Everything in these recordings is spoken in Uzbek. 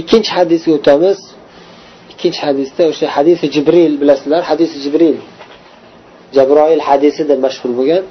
ikkinchi hadisga o'tamiz. Ikkinchi hadisda o'sha hadisi jibril bilasizlar hadisi jibril. Jabroil hadisi deb mashhur bo'lgan.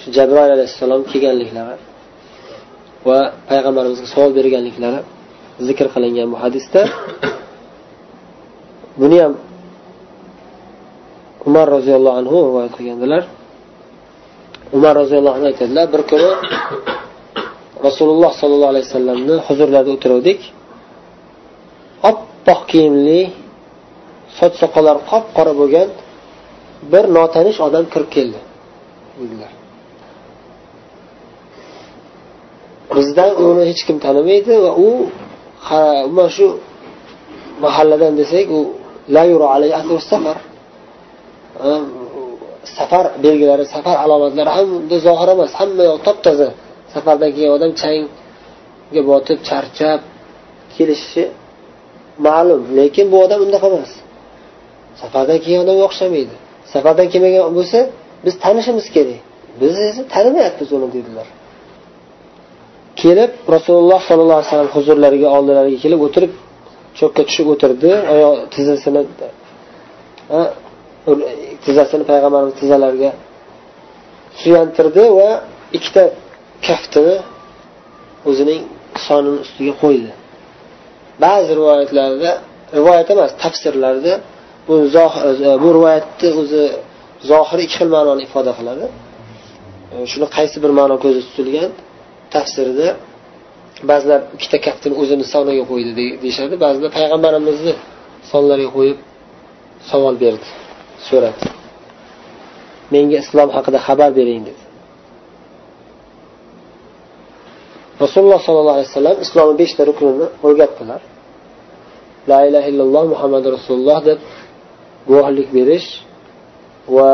Shu jabroil alayhissalom kelganliklari va payg'ambarimizga savol berganliklari zikr qilingan bu hadisda. Buni ham umar roziyallohu anhu rivoyat qilgandilar. Umar roziyallohu anhu aytadilar bir kuni rasululloh sollallohu alayhi vasallamni huzurlarida o'tiruvdik. Oppoq kiyimli soch soqollari qop qora bo'lgan bir notanish odam kirib keldi dedilar. Bizdan uni hech kim tanimaydi va u mana shu mahalladan desak u safar safar belgilari safar alomatlari ham zohir emas hamma yoq top toza safardan kelgan odam changga botib charchab kelishi ma'lum. Lekin bu odam unaqa emas. Safardan kelgan odamga o'xshamaydi. Safardan kelmagan bo'lsa biz tanishimiz kerak. Biz esa tanimayapmiz uni dedilar. Kelib rasululloh sollallohu alayhi vasallam huzurlariga oldilariga kelib o'tirib cho'kka tushib o'tirdi. Oyoq tizzasini tizzasini payg'ambarimiz tizzalariga suyantirdi va ikkita kaftini o'zining sonini ustiga qo'ydi. Ba'zi rivoyatlarda rivoyat emas tafsirlarda bu bu rivoyatni o'zi zohiri ikki xil ma'noni ifoda qiladi. Shuni qaysi bir ma'no ko'zda tutilgan? Tafsirida ba'zilar ikkita kaftini o'zini soniga qo'ydi deyishadi. Ba'zilar payg'ambarimizni sonlariga qo'yib savol berdi so'radi menga islom haqida xabar bering dedi. Rasululloh sollallohu alayhi vasallam islomni beshta ruknini o'rgatdilar. La ilaha illalloh muhammad rasululloh deb guvohlik berish va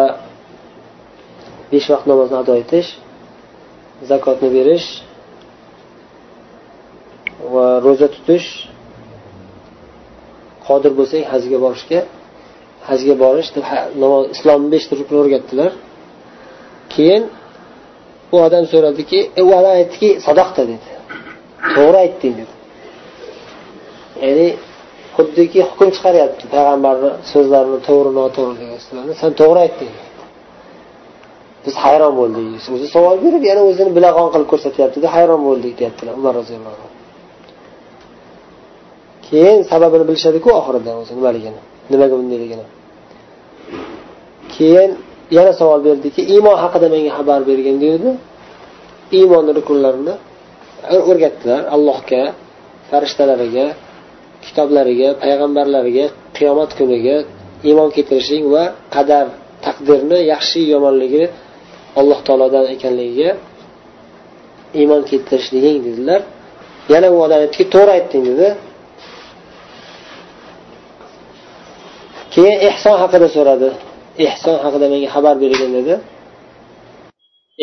besh vaqt namozni ado etish zakotni berish va ro'za tutish qodir bo'lsang hajga borishga hajga borish deb islomni beshta rukni o'rgatdilar. Keyin u odam so'radiki e, u odam aytdiki sadoqta dedi. To'g'ri aytding dedi. Ya'ni xuddiki hukm chiqaryapti payg'ambarni so'zlarini to'g'ri noto'g'ri degan san to'g'ri aytding biz hayron bo'ldik o'zi savol berib yana o'zini bilag'on qilib ko'rsatyaptida hayron bo'ldik deyaptilar umar roziyallohu anhu. Keyin sababini bilishadiku oxirida o'zi nimaligini nimaga bundayligini keyin yana savol berdiki iymon haqida menga xabar bergin deydi. Iymonni rukunlarini o'rgatdilar allohga farishtalariga kitoblariga payg'ambarlariga qiyomat kuniga iymon keltirishing va qadar taqdirni yaxshi yomonligi alloh taolodan ekanligiga iymon keltirishliging dedilar. Yana u odam aytdiki to'g'ri aytding dedi. Keyin ehson haqida so'radi. Ehson haqida menga xabar bergin dedi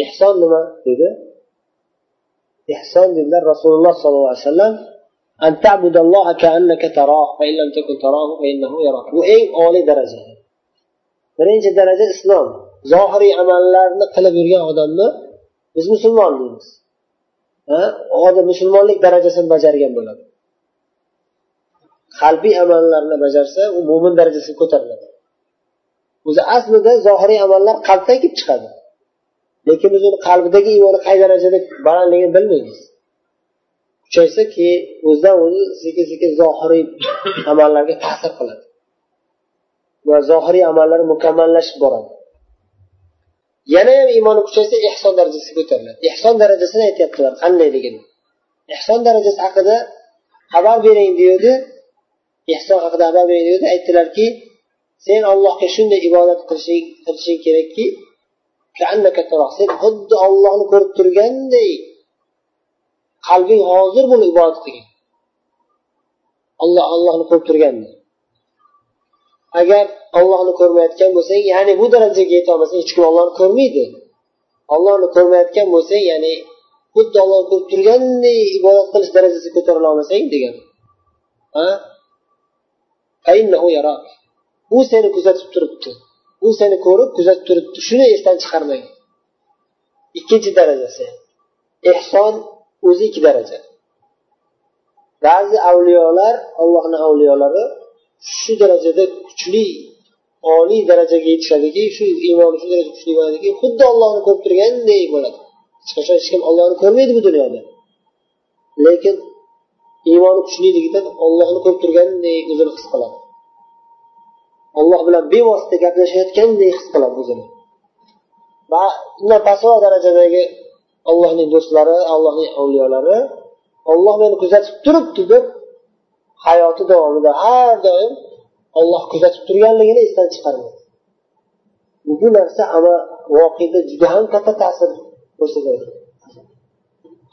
ehson nima dedi? Ehson dedilar rasululloh sollallohu alayhi vasallam bu eng oliy daraja. Birinchi daraja islom. Zohiriy amallarni qilib yurgan odamni biz musulmon deymiz. Odam musulmonlik darajasini bajargan bo'ladi. Qalbiy amallarni bajarsa u mo'min darajasiga ko'tariladi o'zi aslida zohiriy amallar qalbdan kelib chiqadi. Lekin biz uni qalbidagi iymoni qay darajada balandligini bilmaymiz. Kuchaysa keyin o'zidan o'zi sekin sekin zohiriy amallarga ta'sir qiladi. Va zohiriy amallar mukammallashib boradi. Yana ham iymoni kuchaysa ehson darajasiga ko'tariladi. Ehson darajasini aytyaptilar. Qandayligini ehson darajasi haqida xabar bering deydi. Ehson haqida xabar bering deydi. Aytdilarki sen allohga shunday ibodat qilishing qilishing kerakki sen xuddi ollohni ko'rib turganday qalbing hozir buni ibodat qilgin. Olloh ollohni ko'rib turganday. Agar ollohni ko'rmayotgan bo'lsang ya'ni bu darajaga yetolmasang hech kim ollohni ko'rmaydi. Ollohni ko'rmayotgan bo'lsang ya'ni xuddi ollohni ko'rib turganday ibodat qilish darajasiga ko'tarila olmasang degan u seni kuzatib turibdi. U seni ko'rib kuzatib turibdi. Shuni esdan chiqarmang. Ikkinchi darajasi. Ehson o'zi ikki daraja. Ba'zi avliyolar allohni avliyolari shu darajada kuchli oliy darajaga yetishadiki shu iymoni shu darajada kuchli bo'ladiki xuddi ollohni ko'rib turganday bo'ladi. Hech qachon hech kim ollohni ko'rmaydi bu dunyoda. Lekin iymoni kuchliligidan ollohni ko'rib turganday o'zini his qiladi. Olloh bilan bevosita gaplashayotgandek his qiladi o'zini. Va undan pastroq darajadagi allohning do'stlari allohning avliyolari olloh meni kuzatib turibdi deb hayoti davomida har doim olloh kuzatib turganligini esdan chiqarmaydi. Bu narsa voqeda juda ham katta ta'sir ko'rsatadi.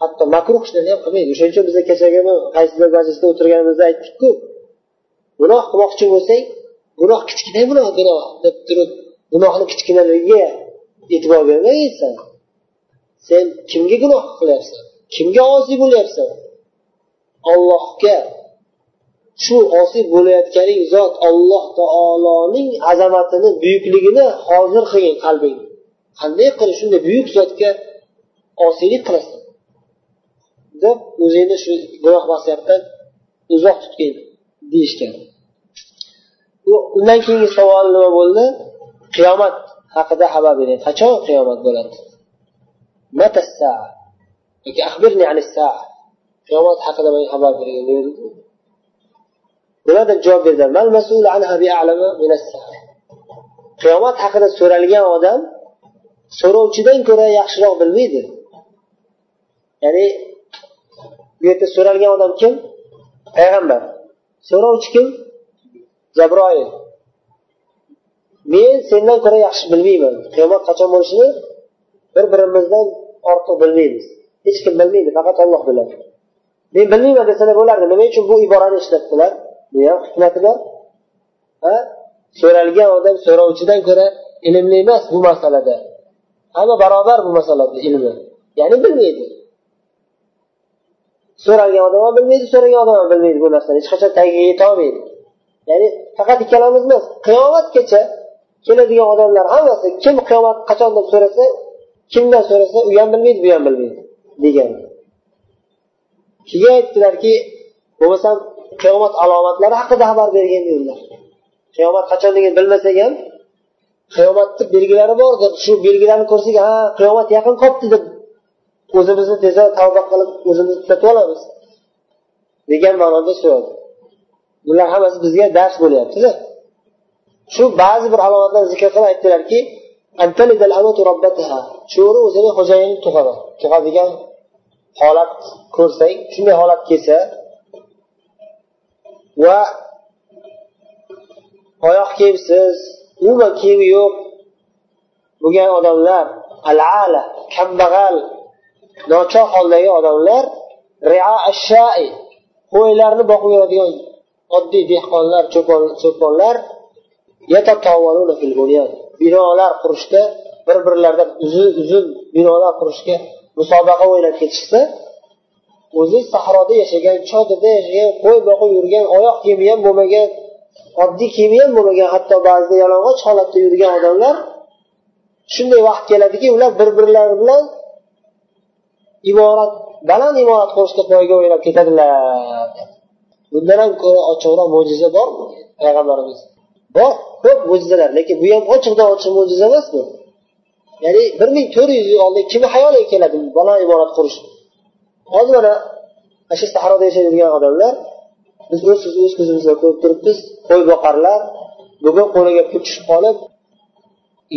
Hatto makruh ishlarni ham qilmaydi. O'shaning uchun biza kechagi qaysidir majlisda o'tirganimizda aytdikku gunoh qilmoqchi bo'lsang gunoh kichkina gunoh gunoh deb turib gunohni kichkinaligiga e'tibor bermaysan. Sen kimga gunoh qilyapsan? Kimga osiy bo'lyapsan? Ollohga shu osiy bo'layotganing zot alloh taoloning azamatini buyukligini hozir qilgin qalbing. Qanday qilib shunday buyuk zotga osiylik qilasan? Deb o'zingni shu gunoh masiyatdan uzoq tutgin deyishgan. Undan keyingi savol nima bo'ldi? Qiyomat haqida xabar bering. Qachon qiyomat bo'ladi? Qiyomat haqida menga xabar bering. Nimadir javob berdilar qiyomat haqida so'ralgan odam so'rovchidan ko'ra yaxshiroq bilmaydi. Ya'ni bu yerda so'ralgan odam kim? Payg'ambar. So'rovchi kim? Jabroil men sendan ko'ra yaxshi bilmayman. Qiyomat qachon bo'lishini bir birimizdan ortiq bilmaymiz. Hech kim bilmaydi faqat olloh biladi. Men bilmayman desalar bo'lardi? Nima uchun bu iborani ishlatdilar? Bu ham hikmati bor. So'ralgan odam so'rovchidan ko'ra ilmli emas bu masalada. Hamma barobar bu masalada ilmi. Ya'ni bilmaydi. So'ralgan odam ham bilmaydi so'ragan odam ham bilmaydi bu narsani. Hech qachon tagiga yetolmaydi ya'ni faqat ikkalamiz emas qiyomatgacha keladigan odamlar hammasi kim qiyomat qachon deb so'rasa kimdan so'rasa u ham bilmaydi bu ham bilmaydi degan keyin aytdilarki bo'lmasam qiyomat alomatlari haqida xabar bergin dedilar. Qiyomat qachonligini bilmasak ham qiyomatni belgilari bor deb shu belgilarni ko'rsak ha qiyomat yaqin qolibdi deb o'zimizni tezroq tavba qilib o'zimizni tuzatib olamiz degan ma'noda so'radi. Bular hammasi bizga dars bo'lyaptida. Shu ba'zi bir alomatlarni zikr qilib aytdilarki cho'ri o'zini xo'jayinini tug'adi. Tug'adigan holat ko'rsang shunday holat kelsa va oyoq kiyimsiz umuman kiyimi yo'q bo'lgan odamlar alala kambag'al nochor holdagi odamlar qo'ylarni boqib yuradigan oddiy dehqonlar cho'ponlar binolar qurishda bir birlaridan uzun uzun binolar qurishga musobaqa o'ynab ketishsa o'zi sahroda yashagan chodirda yashagan qo'y boqib yurgan oyoq kiyimi ham bo'lmagan oddiy kiyimi ham bo'lmagan hatto ba'zida yalang'och holatda yurgan odamlar shunday vaqt keladiki ular bir birlari bilan imorat baland imorat qurishga poyga o'ynab ketadilar bundan ham ko'ra ochiqroq mo'jiza bormi payg'ambarimiz? Bor ko'p mo'jizalar lekin bu ham ochiqdan ochiq mo'jiza emas ya'ni bir ming to'rt yuz yil oldin kimni xayoliga keladi balo imorat qurish? Hozir mana ana shu sahroda yashaydigan odamlar biz o'z o'z ko'zimiz bilan ko'rib turibmiz qo'y boqarlar bugun qo'liga pul tushib qolib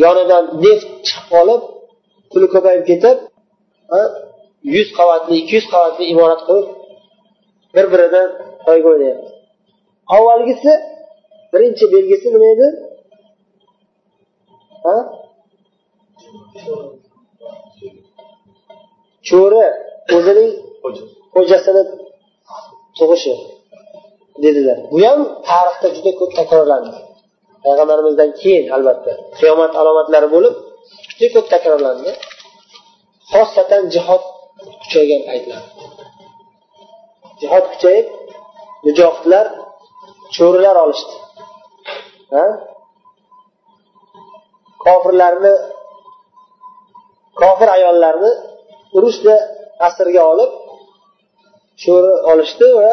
yonidan neft chiqib qolib puli ko'payib ketib yuz qavatli ikki yuz qavatli imorat qurib bir biridan poyga o'ynayapti. Avvalgisi birinchi belgisi nima edi? Cho'ri o'zining xo'jasini tug'ishi dedilar. Bu ham tarixda juda ko'p takrorlandi. Payg'ambarimizdan keyin albatta. Qiyomat alomatlari bo'lib juda ko'p takrorlandi. Xosatan jihod kuchaygan paytlarda jihod kuchayib mujohidlar cho'rilar olishdi. Kofirlarni kofir ayollarni urushda asirga olib cho'ri olishdi va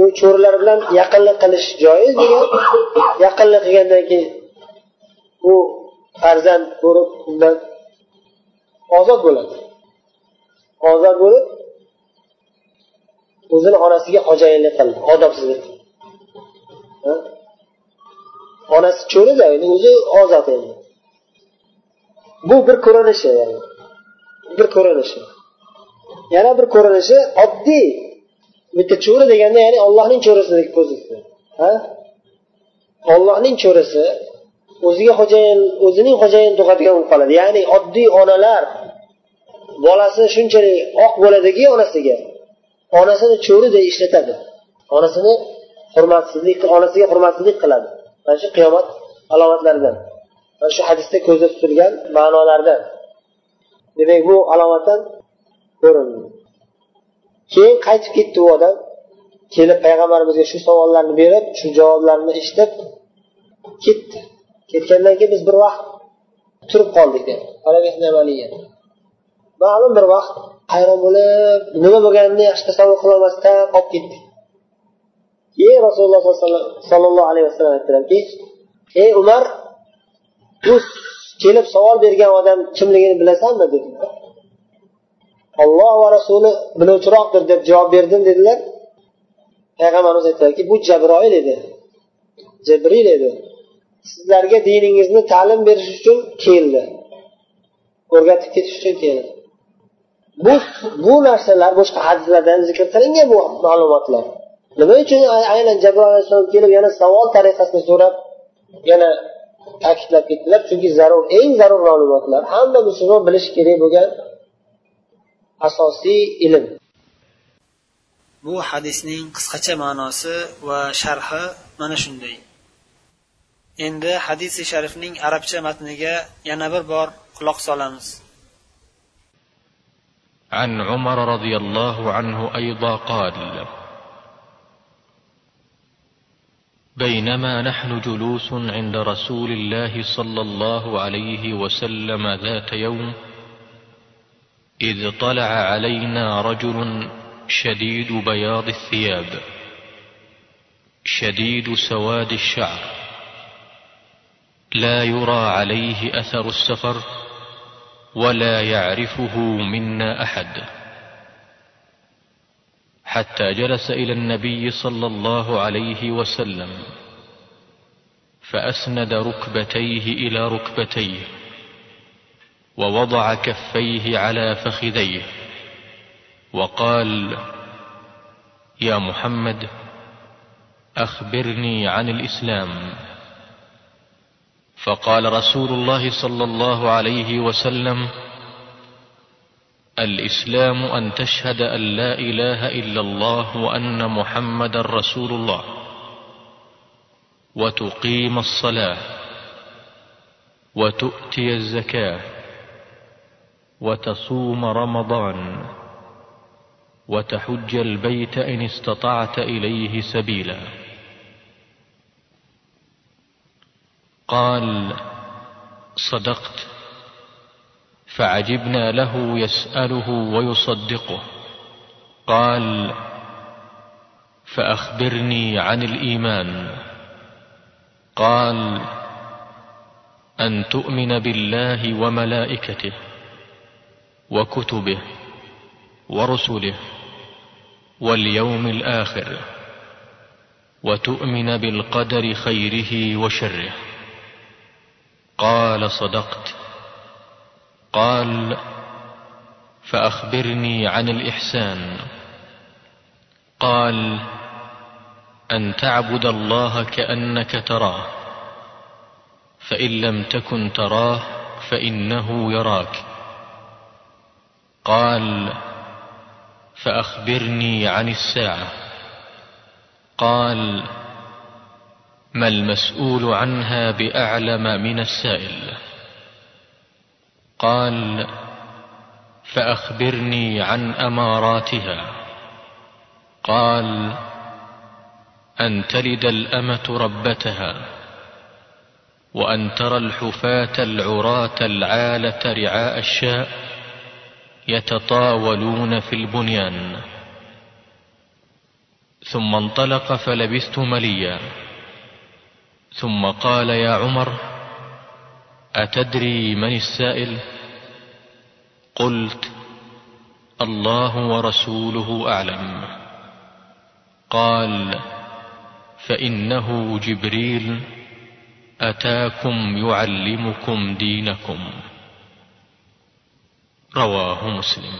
u cho'rilar bilan yaqinlik qilish joiz degan yaqinlik qilgandan keyin u farzand ko'rib undan ozod bo'ladi. Ozod bo'lib o'zini onasiga xo'jayinlik qildi odobsizlik onasi cho'rida endi o'zi ozod endi. Bu bir ko'rinishi yani. bir ko'rinishi. Yana bir ko'rinishi oddiy. Bitta cho'ri deganda ya'ni ollohning cho'risidek pozitsiya. Ha? Ollohning cho'risi o'ziga xo'jayin o'zining xo'jayin tug'adigan bo'lib qoladi. Ya'ni oddiy onalar bolasi shunchalik oq bo'ladiki onasiga. Onasini cho'riday ishlatadi. Onasini hurmatsizlik onasiga hurmatsizlik qiladi. Mana shu qiyomat alomatlaridan mana shu hadisda ko'zda tutilgan ma'nolardan. Demak bu alomatdan ko'rindi keyin qaytib ketdi u odam. Kelib payg'ambarimizga shu savollarni berib shu javoblarni eshitib ketdi. Ketgandan keyin biz bir vaqt turib qoldik ma'lum bir vaqt hayron bo'lib nima bo'lganini yaxshi tasavvur qilolmasdan qolib ketdik keyin rasululloh sollallohu alayhi vasallam aytdilarki ey umar bu kelib savol bergan odam kimligini bilasanmi? dedilar. Olloh va rasuli biluvchiroqdir deb javob berdim dedilar. Payg'ambarimiz aytdilarki bu jabroil edi. Jibril edi. Sizlarga diningizni ta'lim berish uchun keldi. O'rgatib ketish uchun keldi. Bu bu narsalar boshqa hadislarda ham zikr qilingan bu ma'lumotlar. Nima uchun aynan jabroil alayhissalom kelib yana savol tariqasida so'rab yana ta'kidlab ketdilar? Chunki zarur eng zarur ma'lumotlar hamma musulmon bilishi kerak bo'lgan asosiy ilm. Bu hadisning qisqacha ma'nosi va sharhi mana shunday. Endi hadisi sharifning arabcha matniga yana bir bor quloq solamiz. عن عمر رضي الله عنه أيضا قال بينما نحن جلوس عند رسول الله صلى الله عليه وسلم ذات يوم إذ طلع علينا رجل شديد بياض الثياب شديد سواد الشعر لا يرى عليه أثر السفر ولا يعرفه منا أحد. حتى جلس إلى النبي صلى الله عليه وسلم فأسند ركبتيه إلى ركبتيه ووضع كفيه على فخذيه وقال يا محمد أخبرني عن الإسلام. فقال رسول الله صلى الله عليه وسلم الإسلام أن تشهد أن لا إله إلا الله وأن محمدا رسول الله وتقيم الصلاة وتؤتي الزكاة وتصوم رمضان وتحج البيت إن استطعت إليه سبيلا. قال صدقت. فعجبنا له يسأله ويصدقه. قال فأخبرني عن الإيمان. قال أن تؤمن بالله وملائكته وكتبه ورسله واليوم الآخر وتؤمن بالقدر خيره وشره. قال صدقت. قال فأخبرني عن الإحسان. قال أن تعبد الله كأنك تراه فإن لم تكن تراه فإنه يراك. قال فأخبرني عن الساعة. قال ما المسؤول عنها بأعلم من السائل؟ قال فأخبرني عن أماراتها. قال أن تلد الأمة ربتها وأن ترى الحفاة العراة العالة رعاء الشاء يتطاولون في البنيان. ثم انطلق فلبثت مليا. ثم قال يا عمر أتدري من السائل؟ قلت الله ورسوله أعلم. قال فإنه جبريل أتاكم يعلمكم دينكم. رواه مسلم.